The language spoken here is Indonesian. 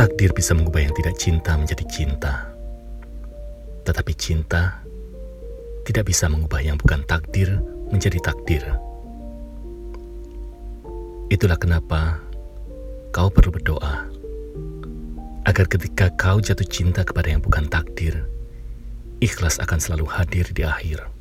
Takdir bisa mengubah yang tidak cinta menjadi cinta. Tetapi cinta tidak bisa mengubah yang bukan takdir menjadi takdir. Itulah kenapa kau perlu berdoa agar ketika kau jatuh cinta kepada yang bukan takdir, ikhlas akan selalu hadir di akhir.